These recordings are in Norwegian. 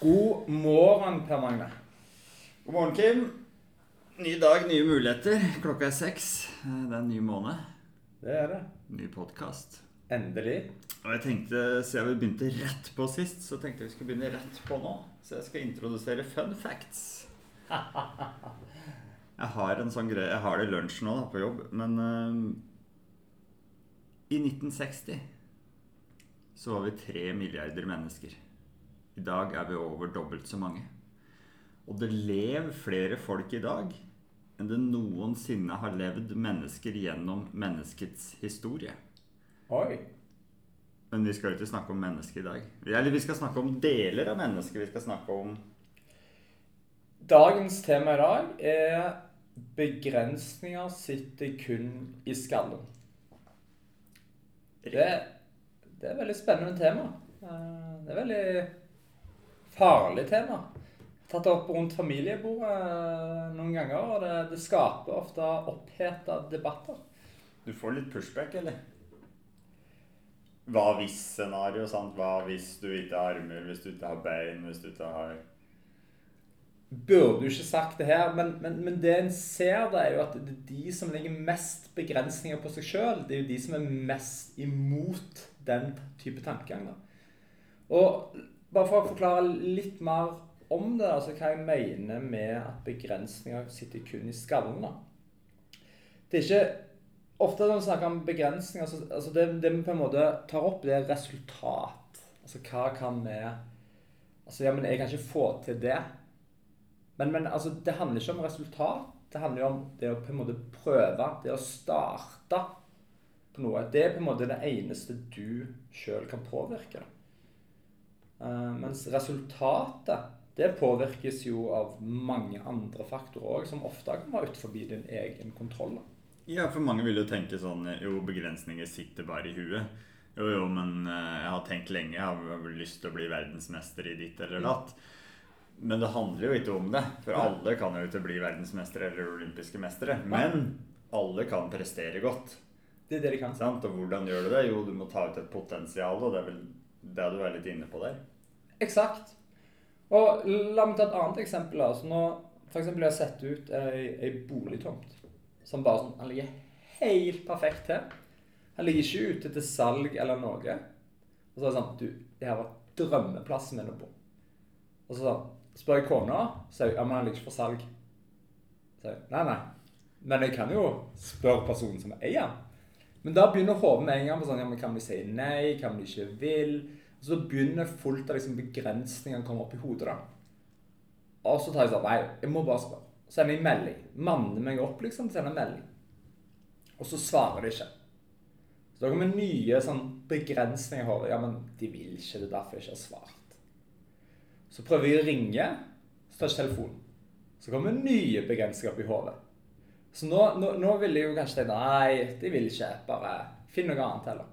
God morgen, Per Magne. God morgen, Kim. Ny dag, nye muligheter. Klokka er seks. Eh, Det er en ny måned. Det er det. Ny podkast. Endelig. Og jeg tenkte, siden vi begynte rett på sist, så tenkte jeg vi skulle begynne rett på nå. Så jeg skal introdusere fun facts. Jeg har en sånn greie Jeg har det i lunsj nå da, på jobb, men uh, I 1960 så var vi tre milliarder mennesker. I dag er vi over dobbelt så mange. Og det lever flere folk i dag enn det noensinne har levd mennesker gjennom menneskets historie. Oi. Men vi skal jo ikke snakke om mennesker i dag. Eller vi skal snakke om deler av mennesker. Vi skal snakke om Dagens tema i dag er begrensninger sitter kun i skallen. Det, det er et veldig spennende tema. Eh, Det er veldig farlig tema. Tatt det opp rundt familiebordet eh, noen ganger, og det, det skaper ofte oppheta debatter. Du får litt pushback, eller? Hva hvis-scenario. sant? Hva hvis du ikke har armer, hvis du ikke har bein, hvis du ikke har burde jo ikke sagt det her, men, men, men det en ser, det er jo at det er de som legger mest begrensninger på seg sjøl, det er jo de som er mest imot den type tankegang. Og bare for å forklare litt mer om det, altså hva jeg mener med at begrensninger sitter kun i skallen. da. Det er ikke Ofte når vi snakker om begrensninger, så, altså det, det vi på en måte tar opp, det er resultat. Altså hva kan vi Altså, ja, men jeg kan ikke få til det. Men, men altså, det handler ikke om resultat. Det handler jo om det å på en måte prøve, det å starte på noe. Det er på en måte det eneste du sjøl kan påvirke. Eh, mens resultatet, det påvirkes jo av mange andre faktorer òg, som ofte kan være utenfor din egen kontroll. Ja, for mange vil jo tenke sånn Jo, begrensninger sitter bare i huet. Jo, jo, men eh, jeg har tenkt lenge. Jeg har lyst til å bli verdensmester i ditt eller datt. Men det handler jo ikke om det. For alle kan jo ikke bli verdensmestere eller olympiske mestere. Men alle kan prestere godt. Det er det de kan. Og hvordan gjør du det? Jo, du må ta ut et potensial, og det er vel det du er litt inne på der. Eksakt. Og la meg ta et annet eksempel. Altså nå, for eksempel jeg har sett ut ei, ei boligtomt som bare sånn Den ligger helt perfekt til. Han ligger ikke ute til salg eller noe. Og så er det sånn Du, det her var drømmeplassen min å bo. Og så sånn, spør jeg kona, så ja, men han ligger ikke for salg. Så jeg nei, nei. Men jeg kan jo spørre personen som eier den. Men da begynner hodet med en gang på sånn ja, men Kan vi si nei? Kan vi ikke vil? Så begynner fullt av liksom begrensningene å komme opp i hodet. da. Og så tar jeg sånn Nei, jeg må bare spørre. Sender jeg melding. Manner meg opp, liksom. Sender melding. Og så svarer de ikke. Så da kommer nye sånn begrensninger i hodet. Ja, men de vil ikke. Det er derfor jeg ikke har svart. Så prøver jeg å ringe, så tar ikke telefonen. Så kommer nye begrensninger opp i hodet. Så nå, nå, nå vil jeg jo kanskje tenke Nei, de vil ikke. Bare finn noe annet heller.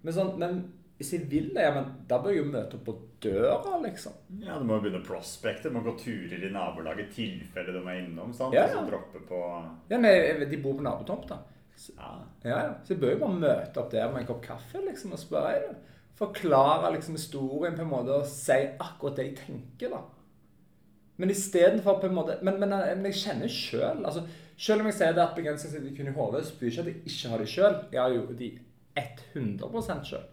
Men, sånn, men hvis jeg vil det, ja, men da bør jeg jo møte opp på døra, liksom. Ja, Du må jo begynne å prospekte. Du må gå turer i nabolaget i tilfelle de er innom. sant? Ja, Og så droppe på Ja, men De bor på nabotomta. ja. Ja, ja. Så jeg bør jo bare møte opp der med en kopp kaffe liksom, og spørre. Forklare liksom, historien på en måte og si akkurat det jeg tenker. da. Men istedenfor på en måte Men, men, men jeg kjenner sjøl altså, Selv om jeg sier det at begrensninger sitter kun i hodet, så betyr ikke at jeg ikke har de sjøl. Jeg har jo de 100% sjøl.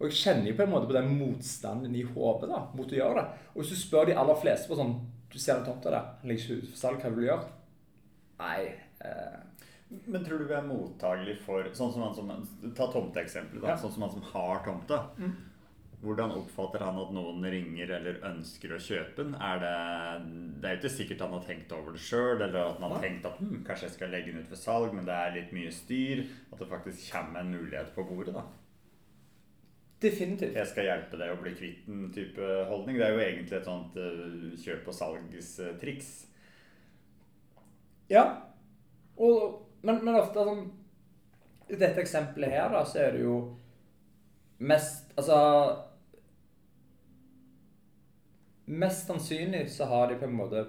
Og jeg kjenner jo på en måte på den motstanden i hodet da, mot å gjøre det. Og hvis du spør de aller fleste på sånn Du ser en tomte der, den ligger ikke ut for salg, hva vil du gjøre? Nei eh, Men tror du vi er mottagelig for Sånn som han som Ta tomteeksempelet, da. Ja. Sånn som han som har tomta. Mm. Hvordan oppfatter han at noen ringer eller ønsker å kjøpe den? Er det, det er jo ikke sikkert han har tenkt over det sjøl, eller at han har tenkt at hm, kanskje jeg skal legge den ut for salg, men det er litt mye styr. At det faktisk kommer en mulighet på bordet. da. Definitivt. Jeg skal hjelpe deg å bli kvitt den type holdning. Det er jo egentlig et sånt eh, kjøp- og salgstriks. Ja. Og, men, men ofte sånn I dette eksempelet her, da, så er det jo mest Altså Mest sannsynlig så har de på en måte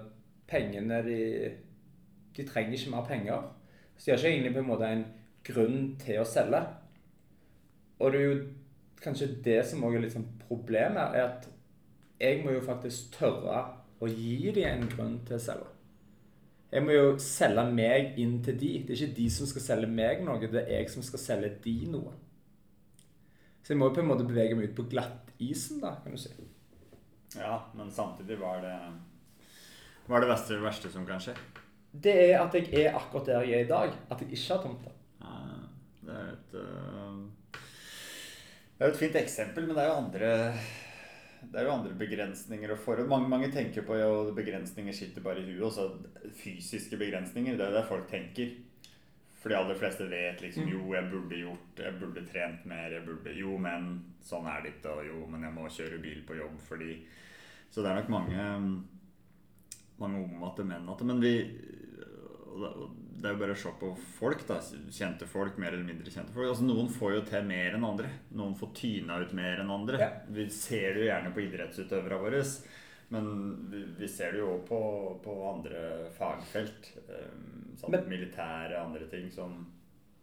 pengene de De trenger ikke mer penger. Så de har ikke egentlig på en måte en grunn til å selge. Og det er jo kanskje det som også er litt sånn problemet, er at jeg må jo faktisk tørre å gi dem en grunn til å selge. Jeg må jo selge meg inn til de. Det er ikke de som skal selge meg noe, det er jeg som skal selge de noe. Så jeg må jo på en måte bevege meg ut på glattisen, da, kan du si. Ja, men samtidig var det Hva er det verste, verste som kan skje? Det er at jeg er akkurat der jeg er i dag. At jeg ikke har tomter. Ja, det er et øh, Det er jo et fint eksempel, men det er jo andre det er jo andre begrensninger og forhold. Mange, mange tenker på ja, begrensninger sitter bare i huet. Også fysiske begrensninger. Det er det folk tenker. For de aller fleste vet liksom Jo, jeg burde gjort Jeg burde trent mer. Jeg burde Jo, men sånn er det ikke. Og jo, men jeg må kjøre bil på jobb fordi Så det er nok mange mange omvendte menn at Men vi og det er jo bare å se på folk, da. Kjente folk, mer eller mindre kjente folk. Altså, noen får jo til mer enn andre. Noen får tyna ut mer enn andre. Ja. Vi ser det jo gjerne på idrettsutøverne våre. Men vi, ser det jo òg på, på andre fagfelt. Um, sånn Men- militære, andre ting som,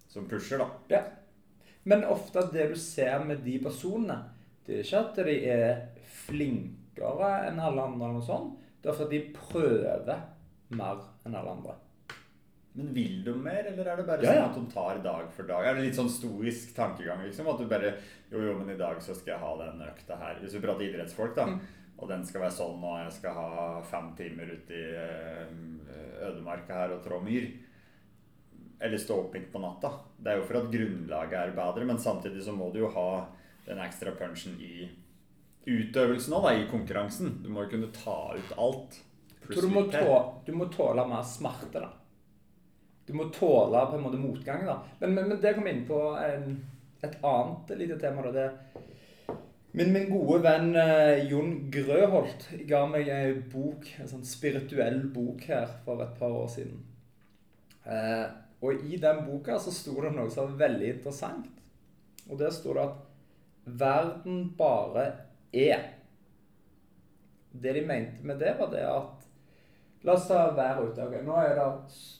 som pusher, da. Ja. Men ofte det du ser med de personene, det er ikke at de er flinkere enn alle andre, eller noe sånt. Det er fordi de prøver mer enn alle andre. Men vil de mer, eller er det bare Ja, ja. sånn at de tar dag for dag? Er det litt sånn stoisk tankegang, liksom? At du bare Jo, jo, men i dag så skal jeg ha den økta her. Hvis vi prater idrettsfolk, da. Mm. Og den skal være sånn, og jeg skal ha fem timer ute i eh, ødemarka her og trå myr. Eller stå opp midt på natta. Det er jo for at grunnlaget er bedre, men samtidig så må du jo ha den ekstra punchen i utøvelsen òg, da, i konkurransen. Du må jo kunne ta ut alt. Jeg du må, litt tå, du må tåle mer smerte, da. Du må tåle på en måte motgang, da. Men, men, men det kom inn på en, et annet lite tema. da, det Min, min gode venn eh, Jon Grøholt ga meg en bok, en sånn spirituell bok her for et par år siden. Eh, og i den boka så sto det noe som var veldig interessant. Og der sto det at verden bare er. Det de mente med det, var det at La oss ta været ute. ok. Nå, det,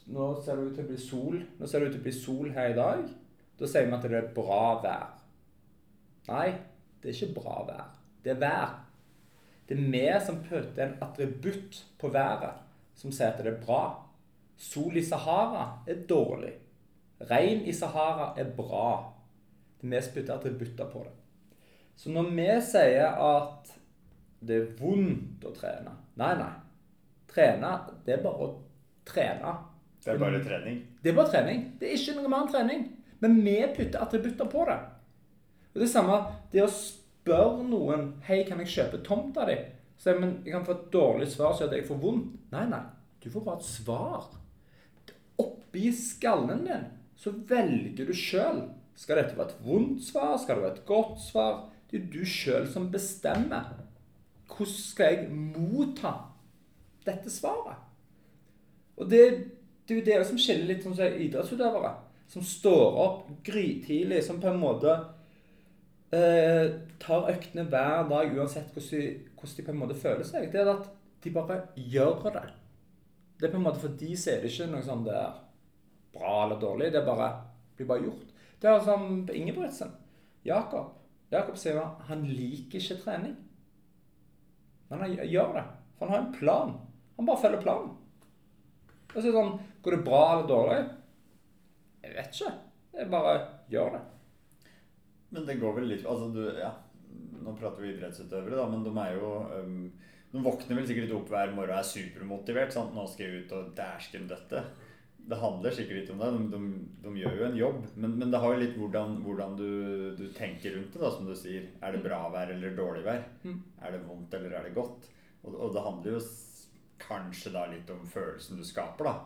nå ser det ut til å bli sol. Nå ser det ut til å bli sol her i dag. Da sier vi at det er bra vær. Nei, det er ikke bra vær. Det er vær. Det er vi som putter en attributt på været som sier at det er bra. Sol i Sahara er dårlig. Regn i Sahara er bra. Det er vi som putter attributter på det. Så når vi sier at det er vondt å trene Nei, nei. Trene, det er bare å trene. Det er bare trening. Det er bare trening. Det er ikke noe mer enn trening. Men vi putter attributter på det. Og det samme, det å spørre noen Hei, kan jeg kjøpe tomta di? Så jeg, men jeg kan få et dårlig svar, så jeg får vondt. Nei, nei. Du får bare et svar. Oppi skallen din så velger du sjøl. Skal dette være et vondt svar? Skal det være et godt svar? Det er du sjøl som bestemmer. Hvordan skal jeg motta dette svaret? Og det, det er jo det som skiller litt sånn idrettsutøvere. Som står opp grytidlig, som på en måte eh, tar øktene hver dag uansett hvordan hvordan de på en måte føler seg. Det er at de bare gjør det. Det er på en måte For de så er det ikke noe sånn det er bra eller dårlig. Det bare, blir bare gjort. Det er som på Ingebrigtsen. Jakob. Jakob sier at han liker ikke trening. Men han gjør det. For han har en plan. Han bare følger planen. Og så er det sånn Går det bra eller dårlig? Jeg vet ikke. Jeg bare gjør det. Men det går vel litt Altså, du Ja, nå prater vi idrettsutøvere, da, men de er jo um, De våkner vel sikkert opp hver morgen og er supermotivert. Sant? 'Nå skal jeg ut og dæsken døtte'. Det handler sikkert ikke om det. De, de, de gjør jo en jobb. Men, men det har jo litt hvordan, hvordan du, du tenker rundt det, da, som du sier. Er det bra vær eller dårlig vær? Mm. Er det vondt eller er det godt? Og, og det handler jo kanskje da litt om følelsen du skaper, da.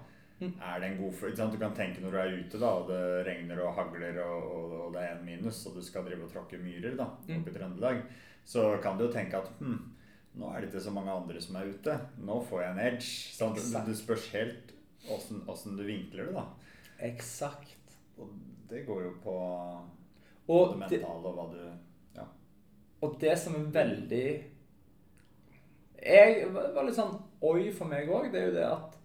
Mm. Er det en god følelse? Du kan tenke når du er ute, da, og det regner og hagler, og, og, og det er en minus, og du skal drive og tråkke myrer da, Mm. oppe i Trøndelag, så kan du jo tenke at hm, nå er det ikke så mange andre som er ute. Nå får jeg en edge. Det, Exakt. det spørs helt åssen du vinkler det, da. Eksakt. Og det går jo på Og det, mentale og hva du Ja. og det som er veldig Jeg var litt sånn oi for meg òg, det er jo det at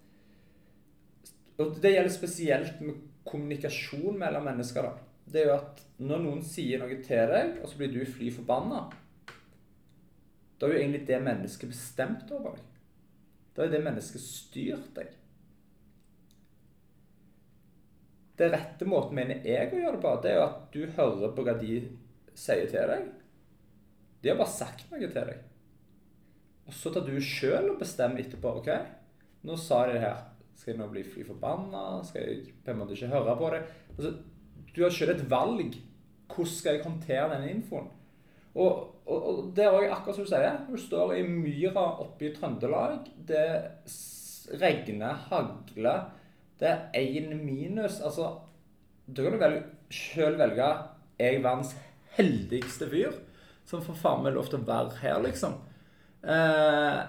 Og det gjelder spesielt med kommunikasjon mellom mennesker. da. Det er jo at når noen sier noe til deg, og så blir du fly forbanna Da er jo egentlig det mennesket bestemt over deg. Da er det mennesket styrt deg. Det rette måten mener jeg å gjøre det på, det er jo at du hører på hva de sier til deg. De har bare sagt noe til deg. Og så tar du sjøl og bestemmer etterpå. OK, nå sa jeg det her. Skal jeg nå bli fly forbanna? Skal jeg på en måte ikke høre på det? Altså, du har sjøl et valg. Hvordan skal jeg håndtere denne infoen? Og, og, og det er også akkurat som du sier. Du står i myra oppe i Trøndelag. Det regner, hagler. Det er én minus. Altså, da kan du vel sjøl velge jeg verdens heldigste fyr som får faen meg lov til å være her, liksom? Eh,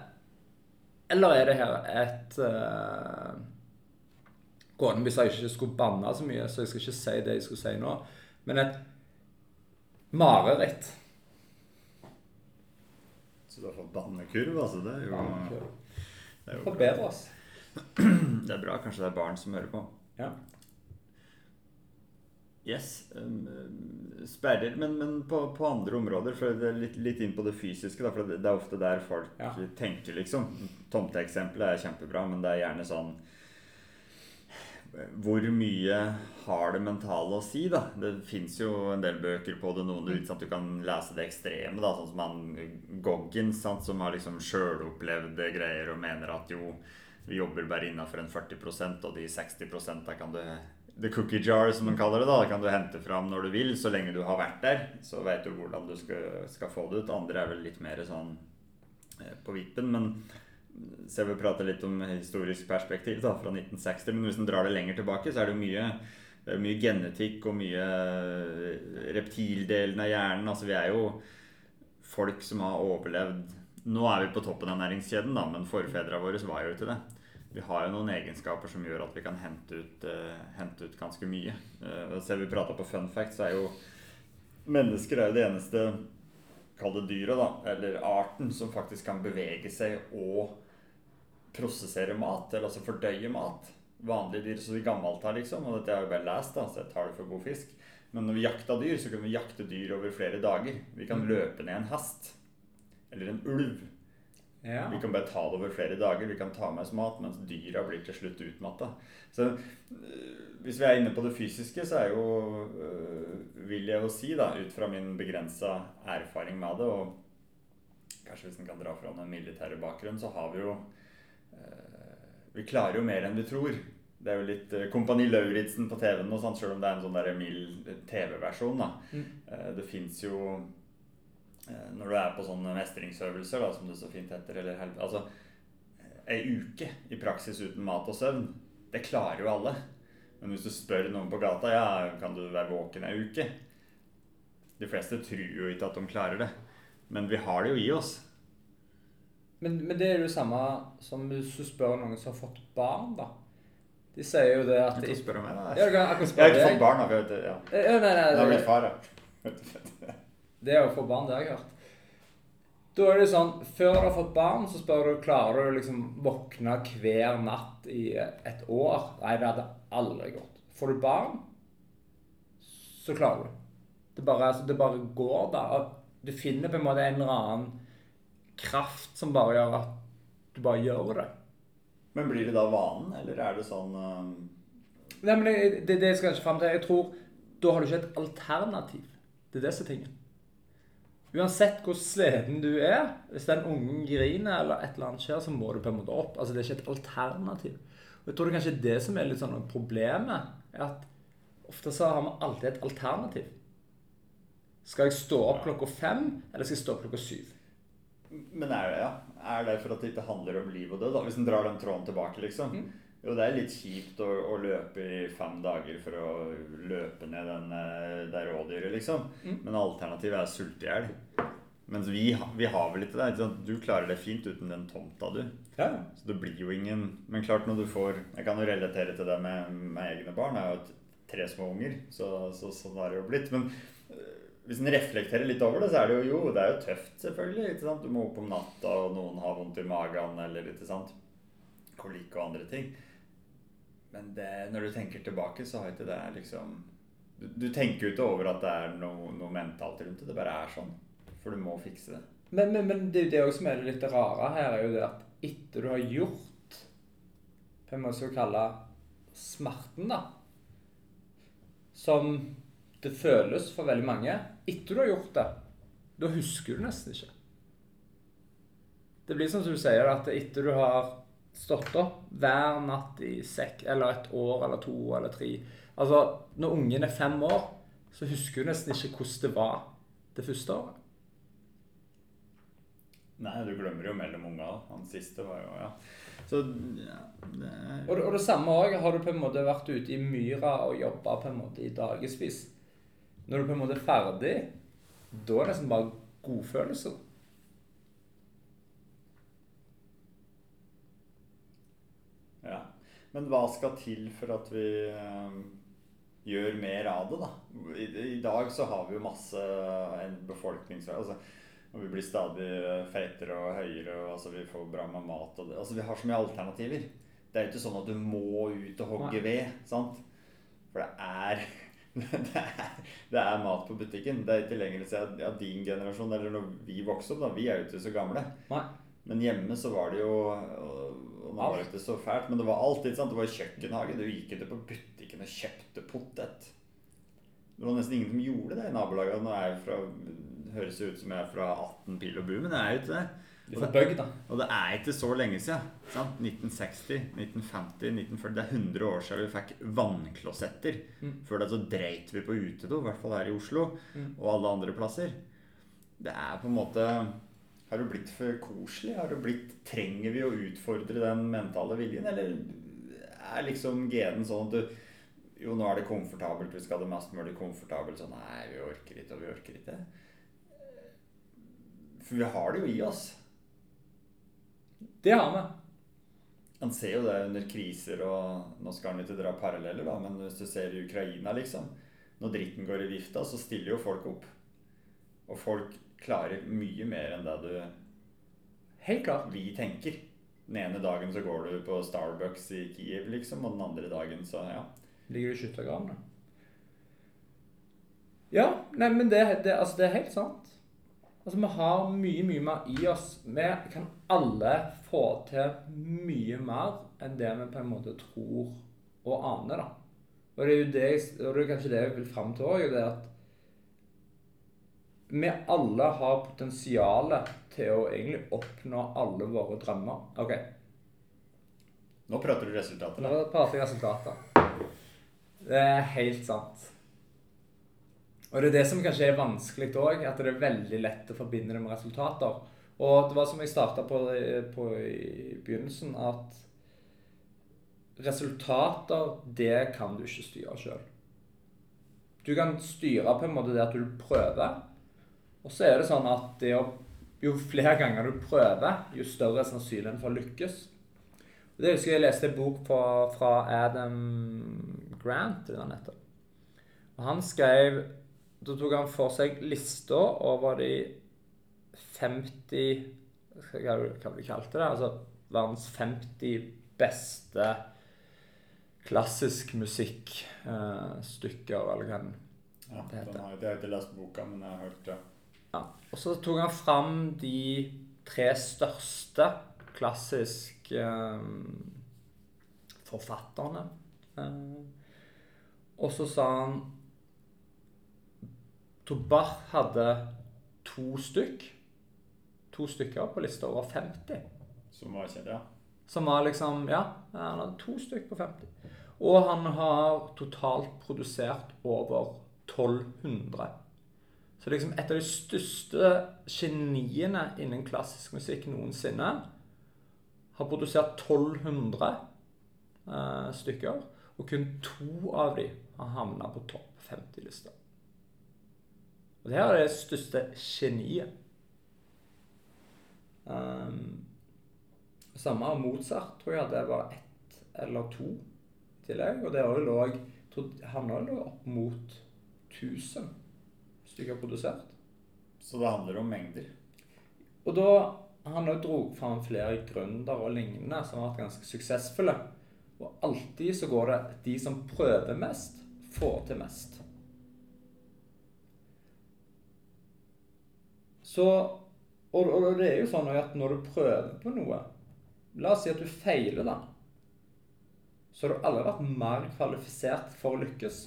eller er det her et eh, Gående hvis jeg ikke skulle banne så mye, så jeg skal ikke si det jeg skulle si nå, men et mareritt. Så du har fått bannekurv, altså. Det er jo, det er jo. Forbedre oss. Det er bra. Kanskje det er barn som hører på. Ja. Yes. um, um, sperrer. Men, men på, på andre områder, for det er litt, litt inn på det fysiske, da, for det, er ofte der folk Ja. tenker, liksom. Tomteeksempelet er kjempebra, men det er gjerne sånn hvor mye har det mentale å si, da? Det fins jo en del bøker på det. Noen du, ikke sant, du kan lese det ekstreme, da, sånn som han Goggins, sant, som har liksom sjølopplevde greier og mener at jo, vi jobber bare innafor en 40% og de 60 der kan du The cookie jar, som man kaller det. da, det kan du hente fram når du vil, så lenge du har vært der. Så vet du hvordan du skal, skal få det ut. Andre er vel litt mer sånn eh, på vippen. Men så jeg vil prate litt om historisk perspektiv da, fra 1960. Men hvis en drar det lenger tilbake, så er det mye, det er mye genetikk og mye eh, reptildelen av hjernen. Altså vi er jo folk som har overlevd Nå er vi på toppen av næringskjeden, da, men forfedrene våre var jo ikke det. Vi har jo noen egenskaper som gjør at vi kan hente ut, uh, hente ut ganske mye. Uh, så vi prata på fun fact, så er jo mennesker er jo det eneste Kall det dyret, da, eller arten, som faktisk kan bevege seg og prosessere mat, eller altså fordøye mat. Vanlige dyr som vi gammelt her, liksom, og dette har jeg bare lest, da, så jeg tar det for god fisk. Men når vi jakta dyr, så kunne vi jakte dyr over flere dager. Vi kan løpe ned en hest. Eller en ulv. Ja. Vi kan bare ta det over flere dager. Vi kan ta med oss mat, mens dyra blir til slutt utmatta. Så øh, hvis vi er inne på det fysiske, så er jo øh, Vil jeg jo si, da, ut fra min begrensa erfaring med det, og kanskje hvis en kan dra fram den militære bakgrunnen, så har vi jo øh, Vi klarer jo mer enn vi tror. Det er jo litt Kompani Lauritzen på TV-en, selv om det er en sånn der mild TV-versjon. da. Mm. Eh, Det fins jo Når du er på sånne mestringsøvelser, da, som det så fint heter, eller helv- altså Ei uke i praksis uten mat og søvn, det klarer jo alle. Men hvis du spør noen på gata ja, kan du være våken ei uke De fleste tror jo ikke at de klarer det. Men vi har det jo i oss. Men, men det er jo det samme som hvis du spør noen som har fått barn, da. De sier jo det at Du kan spørre meg, da. Ja, du kan akkurat Jeg har ikke fått barn, da. jeg Ja. Ja, nei, nei, Jeg har blitt far, ja. Det å få barn, det har jeg hørt. Da er det sånn, Før du har fått barn, så spør du klarer du liksom våkne hver natt i et år. Nei, det hadde aldri gått. Får du barn, så klarer du. Det bare, altså, det bare går da. Du finner på en måte en eller annen kraft som bare gjør at du bare gjør det. Men blir det da vanen, eller er det sånn uh... Nei, men det, det, det skal jeg ikke frem til. Jeg tror da har du ikke et alternativ. Det er det som er tingen. Uansett hvor sliten du er, hvis den ungen griner eller et eller annet skjer, så må du på en måte opp. Altså Det er ikke et alternativ. Og jeg tror det er kanskje det som er litt sånn problemet, er at ofte så har vi alltid et alternativ. Skal jeg stå opp klokka fem, eller skal jeg stå opp klokka syv? Men er det, ja? Er det for at det ikke handler om liv og død? da? Hvis en drar den tråden tilbake, liksom. Mm. Jo, det er litt kjipt å, å løpe i fem dager for å løpe ned den, eh, det rådyret, liksom. Mm. Men alternativet er sulte i hjel. Mens vi, vi har vel ikke det. Ikke? Du klarer det fint uten den tomta, du. Ja. Så det blir jo ingen Men klart, når du får Jeg kan jo relatere til det med, med egne barn. Jeg har jo tre små unger, så, så sånn har det jo blitt. Men øh, hvis en reflekterer litt over det, så er det jo jo, det er jo tøft, selvfølgelig. Du må opp om natta, og noen har vondt i magen, eller ikke sant? kolikk og andre ting. Men det, når du tenker tilbake, så har ikke det liksom Du, du tenker jo ikke over at det er noe, noe mentalt rundt det. Det bare er sånn. For du må fikse det. Men, men, men det det som er litt rare her, er jo det at etter du har gjort en måte skal kalle smerten, da Som det føles for veldig mange Etter du har gjort det, da husker du nesten ikke. Det blir sånn som du sier, at etter du har stått opp hver natt i sekk, eller et år eller to eller tre Altså, når ungen er fem år, så husker hun nesten ikke hvordan det var det første året. Nei, du glemmer jo mellom unga. Han siste var jo Ja. Så ja, det er Og, og det samme òg har du på en måte vært ute i myra og jobba på en måte i dagevis. Når du på en måte er ferdig, da er det nesten bare godfølelse. Ja. Men hva skal til for at vi eh, gjør mer av det, da? I, I dag så har vi jo masse en befolknings... Altså, og vi blir stadig feitere og høyere, og altså, vi får bra med mat og det. Altså, vi har så mye alternativer. Det er jo ikke sånn at du må ut og hogge ved, sant? For det er det er, det er mat på butikken. Det er ikke lenger siden ja, din generasjon, eller når vi vokste opp, da. Vi er jo ikke så gamle. Nei. Men hjemme så var det jo og og nå var det ikke så fælt, men det var alltid sant? Det var kjøkkenhage. Du gikk ikke på butikken og kjøpte potet. Det var nesten ingen som gjorde det i nabolaget. Nå er jeg fra, høres det ut som jeg er fra 18 pil og bu, men jeg er jo ikke det. Får bøgg, da. Og det er ikke så lenge siden. Sant? 1960, 1950, 1940 Det er 100 år siden vi fikk vannklosetter. Mm. Før det så dreit vi på utedo, i hvert fall her i Oslo Mm. og alle andre plasser. Det er på en måte Har det blitt for koselig? Har du blitt, trenger vi å utfordre den mentale viljen? Eller er liksom genen sånn at du Jo, nå er det komfortabelt, vi skal ha det mest mulig komfortabelt. Så nei, vi orker ikke, og vi orker ikke. For vi har det jo i oss. Det har vi. Han ser jo det under kriser, og nå skal han ikke dra paralleller, da, men hvis du ser i Ukraina, liksom Når dritten går i vifta, så stiller jo folk opp. Og folk klarer mye mer enn det du Helt klart. vi tenker. Den ene dagen så går du på Starbucks i Kiev, liksom, og den andre dagen så ja. Ligger du i skyttergravene? Ja, nei, men det, det, altså, det er helt sant. Altså, vi har mye, mye mer i oss. Vi kan alle få til mye mer enn det vi på en måte tror og aner, da. Og det er jo det, og det er kanskje det jeg vil fram til òg, det at vi alle har potensial til å egentlig oppnå alle våre drømmer. OK, Nå prater du resultater, Nå prater jeg resultater. Det er helt sant. Og det er det som kanskje er vanskelig òg, at det er veldig lett å forbinde det med resultater. Og det var som jeg starta på, på i begynnelsen, at resultater, det kan du ikke styre sjøl. Du kan styre på en måte det at du prøver, og så er det sånn at det å, jo flere ganger du prøver, jo større er sannsynligheten for å lykkes. Og Det husker jeg leste en bok på, fra Adam Grant. det. Og han skrev Da tok han for seg lista over de 50 Hva hva vi kalte det? Altså verdens 50 beste klassisk musikkstykker, eller hva Det heter. den har, jeg har ikke lest boka, men jeg har hørt det. Ja. Og så tok han fram de tre største klassisk eh, forfatterne. Eh, og så sa han Tobach hadde to stykk. To stykker på lista over 50. Som var kjent, ja. Som var liksom Ja, han hadde to stykk på 50. Og han har totalt produsert over 1200. Så liksom et av de største geniene innen klassisk musikk noensinne har produsert 1200 uh, stykker. Og kun to av de har havna på topp 50-lista. Og det her er det største geniet. Um, samme av Mozart, tror jeg det var ett eller to i tillegg. Og det òg lå lå opp mot 1000 stykker produsert. Så det handler om mengder. Og da Han òg dro fram flere gründere og lignende som har vært ganske suksessfulle. Og alltid så går det de som prøver mest, får til mest. Så Og, og det er jo sånn at når du prøver på noe La oss si at du feiler, da. Så har du aldri vært mer kvalifisert for å lykkes.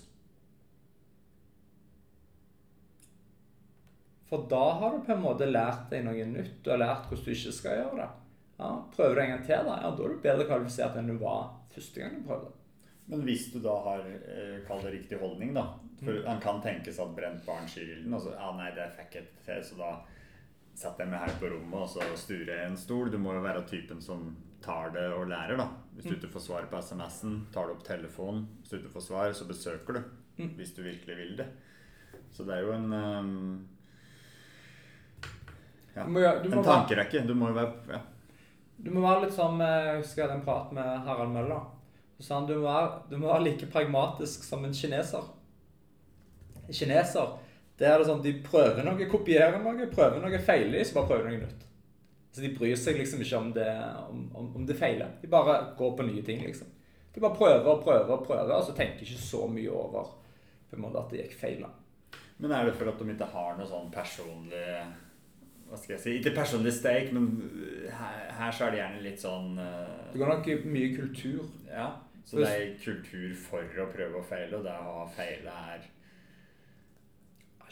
For da har du på en måte lært deg noe nytt. Du har lært hvordan du ikke skal gjøre det. Ja, prøver du en gang til, da, ja, da er du bedre kvalifisert enn du var første gang du prøvde. Men hvis du da har eh, kall det riktig holdning, da For Mm. han kan tenkes at brent barn skyr ilden, og så ja, nei, det fikk jeg ikke til, så da setter jeg meg her på rommet og så sturer jeg en stol. Du må jo være typen som tar det og lærer, da. Hvis du Mm. ikke får svar på SMS-en, tar du opp telefonen. Hvis du ikke får svar, så besøker du. Mm. Hvis du virkelig vil det. Så det er jo en ehm, ja, Du må, du må En tankerekke. Du må jo være ja. Du må være litt sånn Jeg husker jeg hadde en prat med Harald Møller. Så sa han du må, være, du må være like pragmatisk som en kineser. Kineser det er det sånn, De prøver noe, kopierer noe, prøver noe, feiler de, så bare prøver noe nytt. Så De bryr seg liksom ikke om det, om, om, om det feiler. De bare går på nye ting, liksom. De bare prøver og prøver og prøver, og så tenker ikke så mye over på en måte at det gikk feil. Men er det for at de ikke har noe sånn personlig Hva skal jeg si? Ikke personlig steik, men her, her så er det gjerne litt sånn uh, Det går nok i mye kultur. Ja. Så det er kultur for å prøve å feile, og det å feile er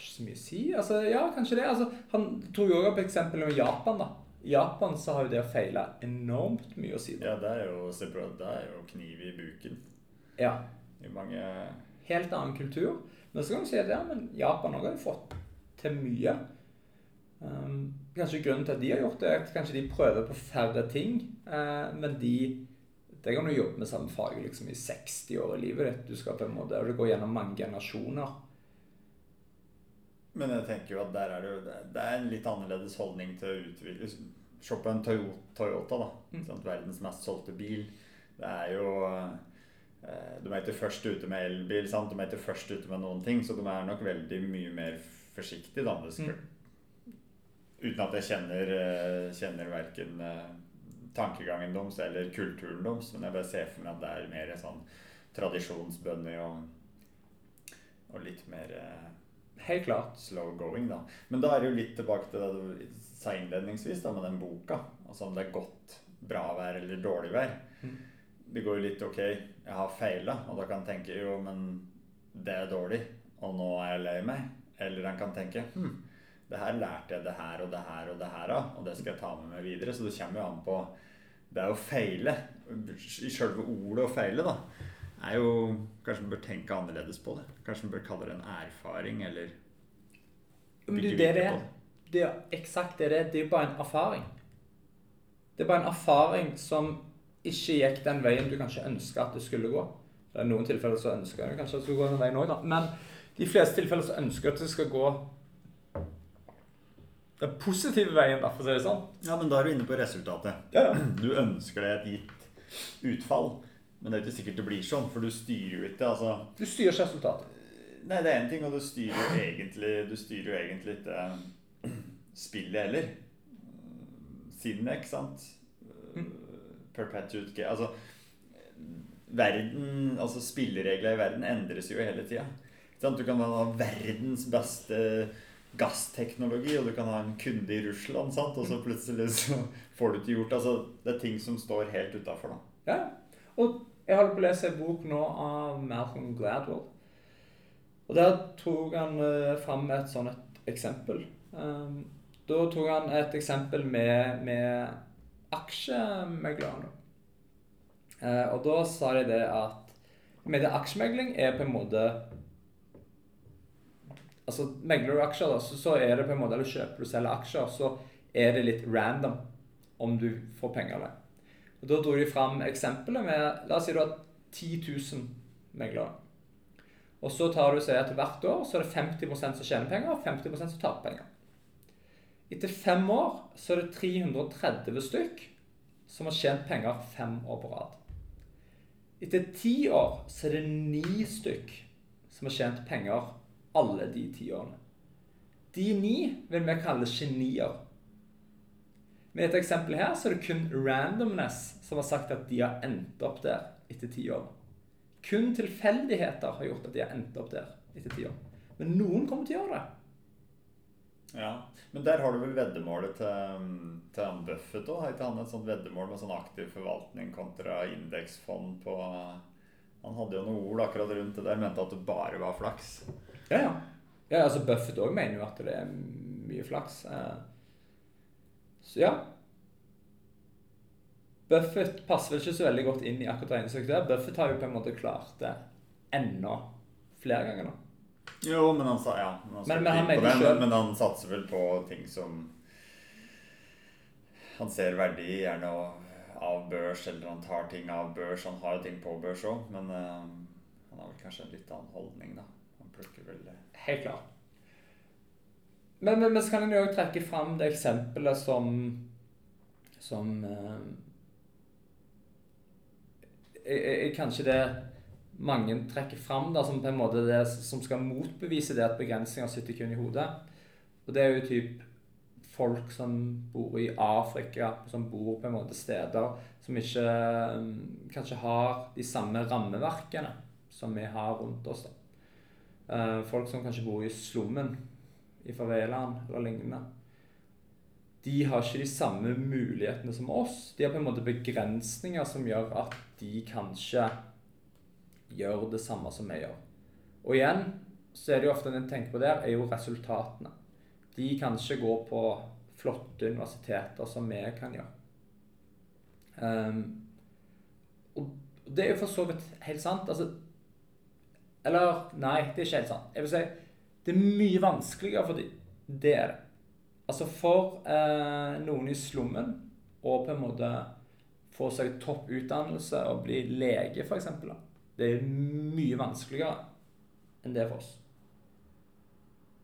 har ikke så mye å si. Altså, ja, kanskje det. Altså, han tok jo også opp eksempel med Japan. da. I Japan så har jo det å feile enormt mye å si. da. Ja, det er jo, det er jo kniv i buken Ja. i mange Helt annen kultur. Men så kan du si at ja, men Japan har jo fått til mye. Um, kanskje grunnen til at de har gjort det, er at kanskje de prøver på færre ting. Uh, men de Det kan du jobbe med samme fag liksom, i 60 år i livet ditt. Du skal på en måte, og det går gjennom mange generasjoner. Men jeg tenker jo at der er det jo Det er en litt annerledes holdning til å utvikle Se på en Toyo- Toyota, da. Mm. Sånn, Verdens mest solgte bil. Det er jo eh, De er ikke først ute med elbil, sant? de er ikke først ute med noen ting, så de er nok veldig mye mer forsiktige. Da. Det skal, Uten at jeg kjenner, eh, kjenner verken eh, tankegangen deres eller kulturen deres, men jeg bare ser for meg at det er mer sånn tradisjonsbønner og, og litt mer eh, Helt klart. slow going, da. Men da er det jo litt tilbake til det du sa innledningsvis, da, med den boka. Altså om det er godt bra vær eller dårlig vær. Mm. Det går jo litt OK, jeg har feila, og da kan en tenke jo, men det er dårlig, og nå er jeg lei meg. Eller en kan tenke hm, det her lærte jeg det her og det her og det her av, og det skal jeg ta med meg videre. Så det kommer jo an på Det er å feile. I sjølve ordet å feile, da er jo Kanskje man bør tenke annerledes på det. Kanskje man bør kalle det en erfaring, eller Men det det det det. Er eksakt det det er. Det er bare en erfaring. Det er bare en erfaring som ikke gikk den veien du kanskje ønska at det skulle gå. Det er noen tilfeller så ønsker jeg kanskje at det skulle gå den veien òg, da. Men de fleste tilfeller så ønsker jeg at det skal gå den positive veien, da, for å si det sånn. Ja, men da er du inne på resultatet. Ja, ja. Du ønsker deg et gitt utfall, men det er ikke sikkert det blir sånn, for du styrer jo ikke altså Du styrer ikke resultatet. Nei, det er én ting, og du styrer jo egentlig Du styrer jo egentlig ikke eh, spillet heller. Sinnet, ikke sant? Perpetuate ga- Altså Verden, altså spilleregler i verden endres jo hele tida. Du kan ha verdens beste gassteknologi, og du kan ha en kunde i Russland, sant? og så plutselig så får du ikke gjort Altså, det er ting som står helt utafor, da. Ja. Og jeg holder på å lese en bok nå av Malcolm Gladwell. Og der tok han uh, fram et sånt et eksempel. Um, da tok han et eksempel med, med aksjemeglerne. Uh, og da sa de det at med det aksjemegling er på en måte Altså megler du aksjer, da, så, så er det på en måte Eller kjøper du selger aksjer, så er det litt random om du får penger eller ei. Da dro de fram eksempelet med La oss si du har 10 000 meglere. Og så tar du sier at hvert år så er det 50 som tjener penger, og 50% som taper penger. Etter fem år så er det 330 stykk som har tjent penger fem år på rad. Etter ti år så er det ni stykk som har tjent penger alle de ti årene. De ni vil vi kalle genier. Med dette eksempelet her så er det kun randomness som har sagt at de har endt opp der etter ti år. Kun tilfeldigheter har gjort at de har endt opp der etter ti år. Men noen kommer til å gjøre det. Ja, Men der har du vel veddemålet til, til han Buffett òg? Har ikke han et sånt veddemål med sånn aktiv forvaltning kontra indeksfond på Han hadde jo noen ord akkurat rundt det der, mente at det bare var flaks. Ja, ja. ja altså Buffett òg mener jo at det er mye flaks. Eh, så ja. Buffett passer vel ikke så veldig godt inn i akkurat regnestykket der. Buffett har jo på en måte klart det enda flere ganger nå. Jo, men han sa ja. Men Men- men han det, selv- men, men han satser vel på ting som Han ser verdi i gjerne av- av børs, eller han tar ting av børs. Han har jo ting på børs òg, men uh, han har vel kanskje en litt annen holdning, da. Helt klart. Men, men, men så kan en jo trekke fram det eksempelet som Som eh, kanskje det mange trekker fram da, som på en måte det som skal motbevise det at begrensninger sitter kun i hodet. Og det er jo typ folk som bor i Afrika, som bor på en måte steder som ikke eh, kanskje har de samme rammeverkene som vi har rundt oss. da. Eh, folk som kanskje bor i slummen, i favelaen eller lignende. De har ikke de samme mulighetene som oss. De har på en måte begrensninger som gjør at de kanskje gjør det samme som vi gjør. Og igjen så er det jo ofte en tenker på der, er jo resultatene. De kan ikke gå på flotte universiteter som vi kan gjøre. Um, og det er jo for så vidt helt sant. Altså, eller nei, det er ikke helt sant. Jeg vil si det er mye vanskeligere for dem. Det er det. Altså for eh, noen i slummen å på en måte få seg topp utdannelse og bli lege, f.eks. Det er mye vanskeligere enn det for oss.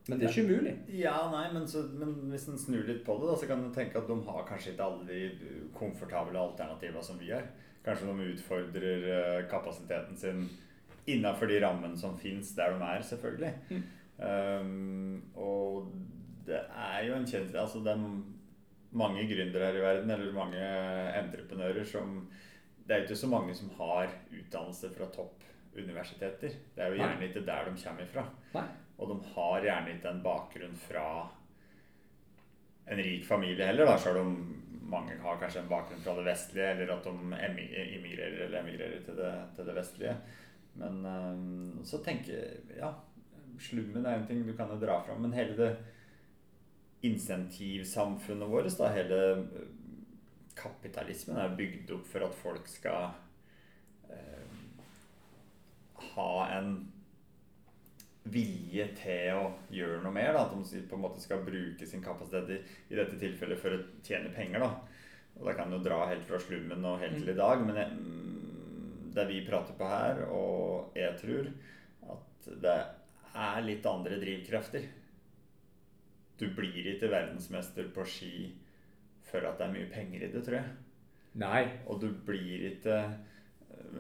Men det er ikke umulig. Ja, nei, men, så, men hvis en snur litt på det, da, så kan en tenke at de har kanskje ikke alle de komfortable alternativene som vi har. Kanskje de utfordrer eh, kapasiteten sin innafor de rammene som fins der de er, selvfølgelig. Mm. Um, og det er jo en kjent Altså, det er mange gründere her i verden, eller mange entreprenører, som Det er jo ikke så mange som har utdannelse fra toppuniversiteter. Det er jo gjerne Nei. ikke der de kommer ifra. Nei. Og de har gjerne ikke en bakgrunn fra en rik familie heller, da, selv om mange har kanskje en bakgrunn fra det vestlige, eller at de emigrerer eller emigrerer til det, til det vestlige. Men um, så tenker jeg Ja, slummen er en ting du kan jo dra fram, men hele det insentivsamfunnet vårt, da, hele øh, kapitalismen, er bygd opp for at folk skal øh, ha en vilje til å gjøre noe mer. Da. At de på en måte skal bruke sin kapasitet i, i dette tilfellet for å tjene penger. Da. Og da kan du dra helt fra slummen og helt til i dag. Men jeg, mm, det vi prater på her, og jeg tror at det er litt andre drivkrefter. Du blir ikke verdensmester på ski for at det er mye penger i det, tror jeg. Nei. Og du blir ikke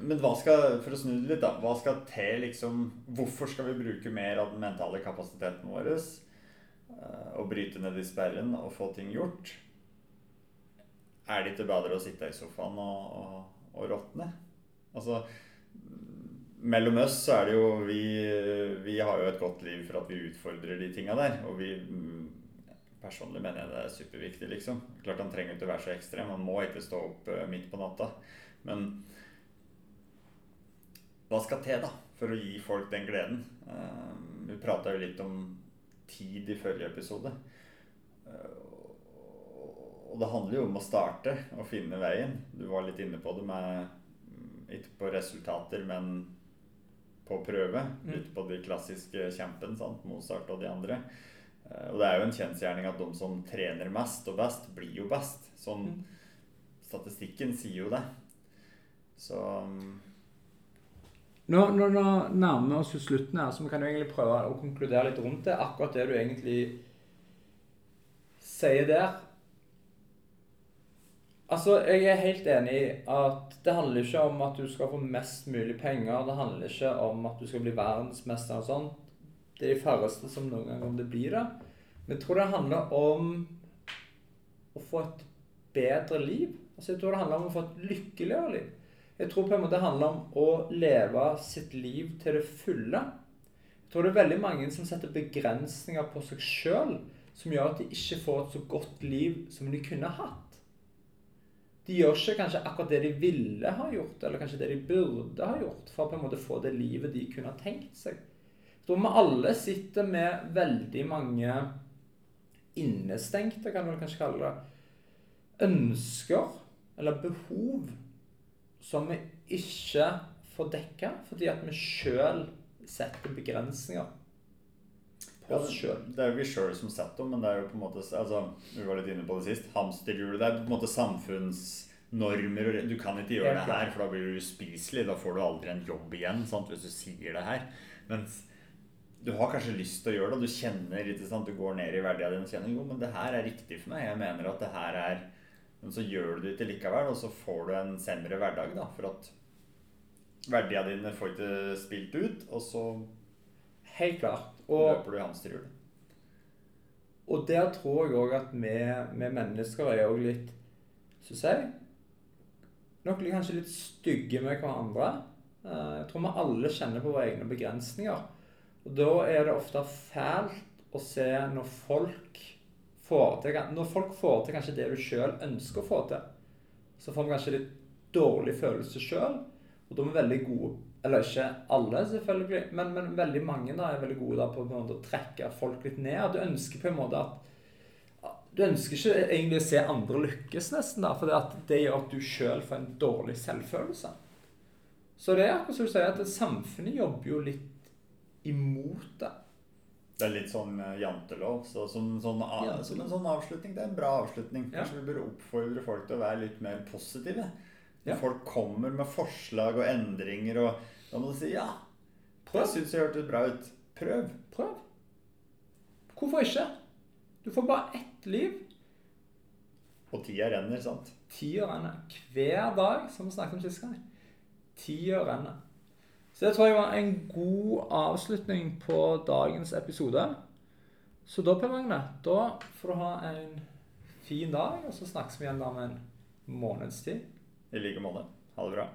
Men hva skal, for å snu det litt, da. Hva skal til, liksom Hvorfor skal vi bruke mer av den mentale kapasiteten vår? eh, Og bryte ned i sperren og få ting gjort? Er det ikke bedre å sitte i sofaen og, og, og råtne? Altså mellom oss så er det jo vi, vi har jo et godt liv for at vi utfordrer de tinga der. Og vi mm, Personlig mener jeg det er superviktig, liksom. Klart han trenger ikke å være så ekstrem. Han må ikke stå opp eh, midt på natta. Men hva skal til da for å gi folk den gleden? Eh, vi prata jo litt om tid i forrige episode. Eh, og det handler jo om å starte og finne veien. Du var litt inne på det med ikke på resultater, men på prøve. Mm. Litt på de klassiske kjempen, sant? Mozart og de andre. Eh, Og det er jo en kjensgjerning at de som trener mest og best, blir jo best. Sånn Mm. Statistikken sier jo det. Så mm, Nå, nå, nå nærmer vi oss jo slutten her, så vi kan jo egentlig prøve å konkludere litt rundt det. Akkurat det du egentlig sier der. Altså, jeg er helt enig i at det handler ikke om at du skal få mest mulig penger. Det handler ikke om at du skal bli verdensmester og sånn. Det er de færreste som noen gang kommer til å bli det. Men jeg tror det handler om å få et bedre liv. Altså, jeg tror det handler om å få et lykkeligere liv. Jeg tror på en måte det handler om å leve sitt liv til det fulle. Jeg tror det er veldig mange som setter begrensninger på seg sjøl, som gjør at de ikke får et så godt liv som de kunne hatt. De gjør ikke kanskje akkurat det de ville ha gjort, eller kanskje det de burde ha gjort, for å på en måte få det livet de kunne ha tenkt seg. Tror vi alle sitter med veldig mange innestengte, kan du kanskje kalle det, ønsker eller behov som vi ikke får dekka fordi at vi sjøl setter begrensninger Ja, oss sjøl. det er jo vi sjøl som setter dem, men det er jo på en måte altså, Vi var litt inne på det sist. Hamsterhjulet. Det er på en måte samfunnsnormer. og Du kan ikke gjøre det her, for da blir du uspiselig. Da får du aldri en jobb igjen sant, hvis du sier det her. Mens du har kanskje lyst til å gjøre det, og du kjenner ikke sant, Du går ned i verdiene dine og kjenner jo, men det her er riktig for meg. Jeg mener at det her er Men så gjør du det ikke likevel, og så får du en semre hverdag, da. For at verdiene dine får ikke spilt ut, og så Helt klart. Og løper du i hamsterhjulet. Og der tror jeg òg at vi, vi mennesker er òg litt Så å si Nok kanskje litt stygge med hverandre. Eh, Jeg tror vi alle kjenner på våre egne begrensninger. Og da er det ofte fælt å se når folk får til Når folk får til kanskje det du sjøl ønsker å få til, så får vi kanskje litt dårlig følelse sjøl. Og da er vi veldig gode Eller ikke alle, selvfølgelig, men, men veldig mange da er veldig gode da på, på å trekke folk litt ned. Du ønsker på en måte at Du ønsker ikke egentlig å se andre lykkes, nesten, da, for det gjør at du sjøl får en dårlig selvfølelse. Så det er akkurat som du sier, at samfunnet jobber jo litt imot det. Det er litt sånn eh, jantelov. Så som, sånn, a- som en sånn avslutning. Det er en bra avslutning. Ja. Kanskje vi bør oppfordre folk til å være litt mer positive. Ja. folk kommer med forslag og endringer, og da må du si ja. Prøv. Jeg syns det hørtes bra ut. Prøv. Prøv. Hvorfor ikke? Du får bare ett liv. Og tida renner, sant? Tida renner hver dag, som vi snakket om sist gang. Tida renner. Så det tror jeg var en god avslutning på dagens episode. Så da, Per Magne, da får du ha en fin dag, og så snakkes vi igjen om en måneds tid. I like måte. Ha det bra.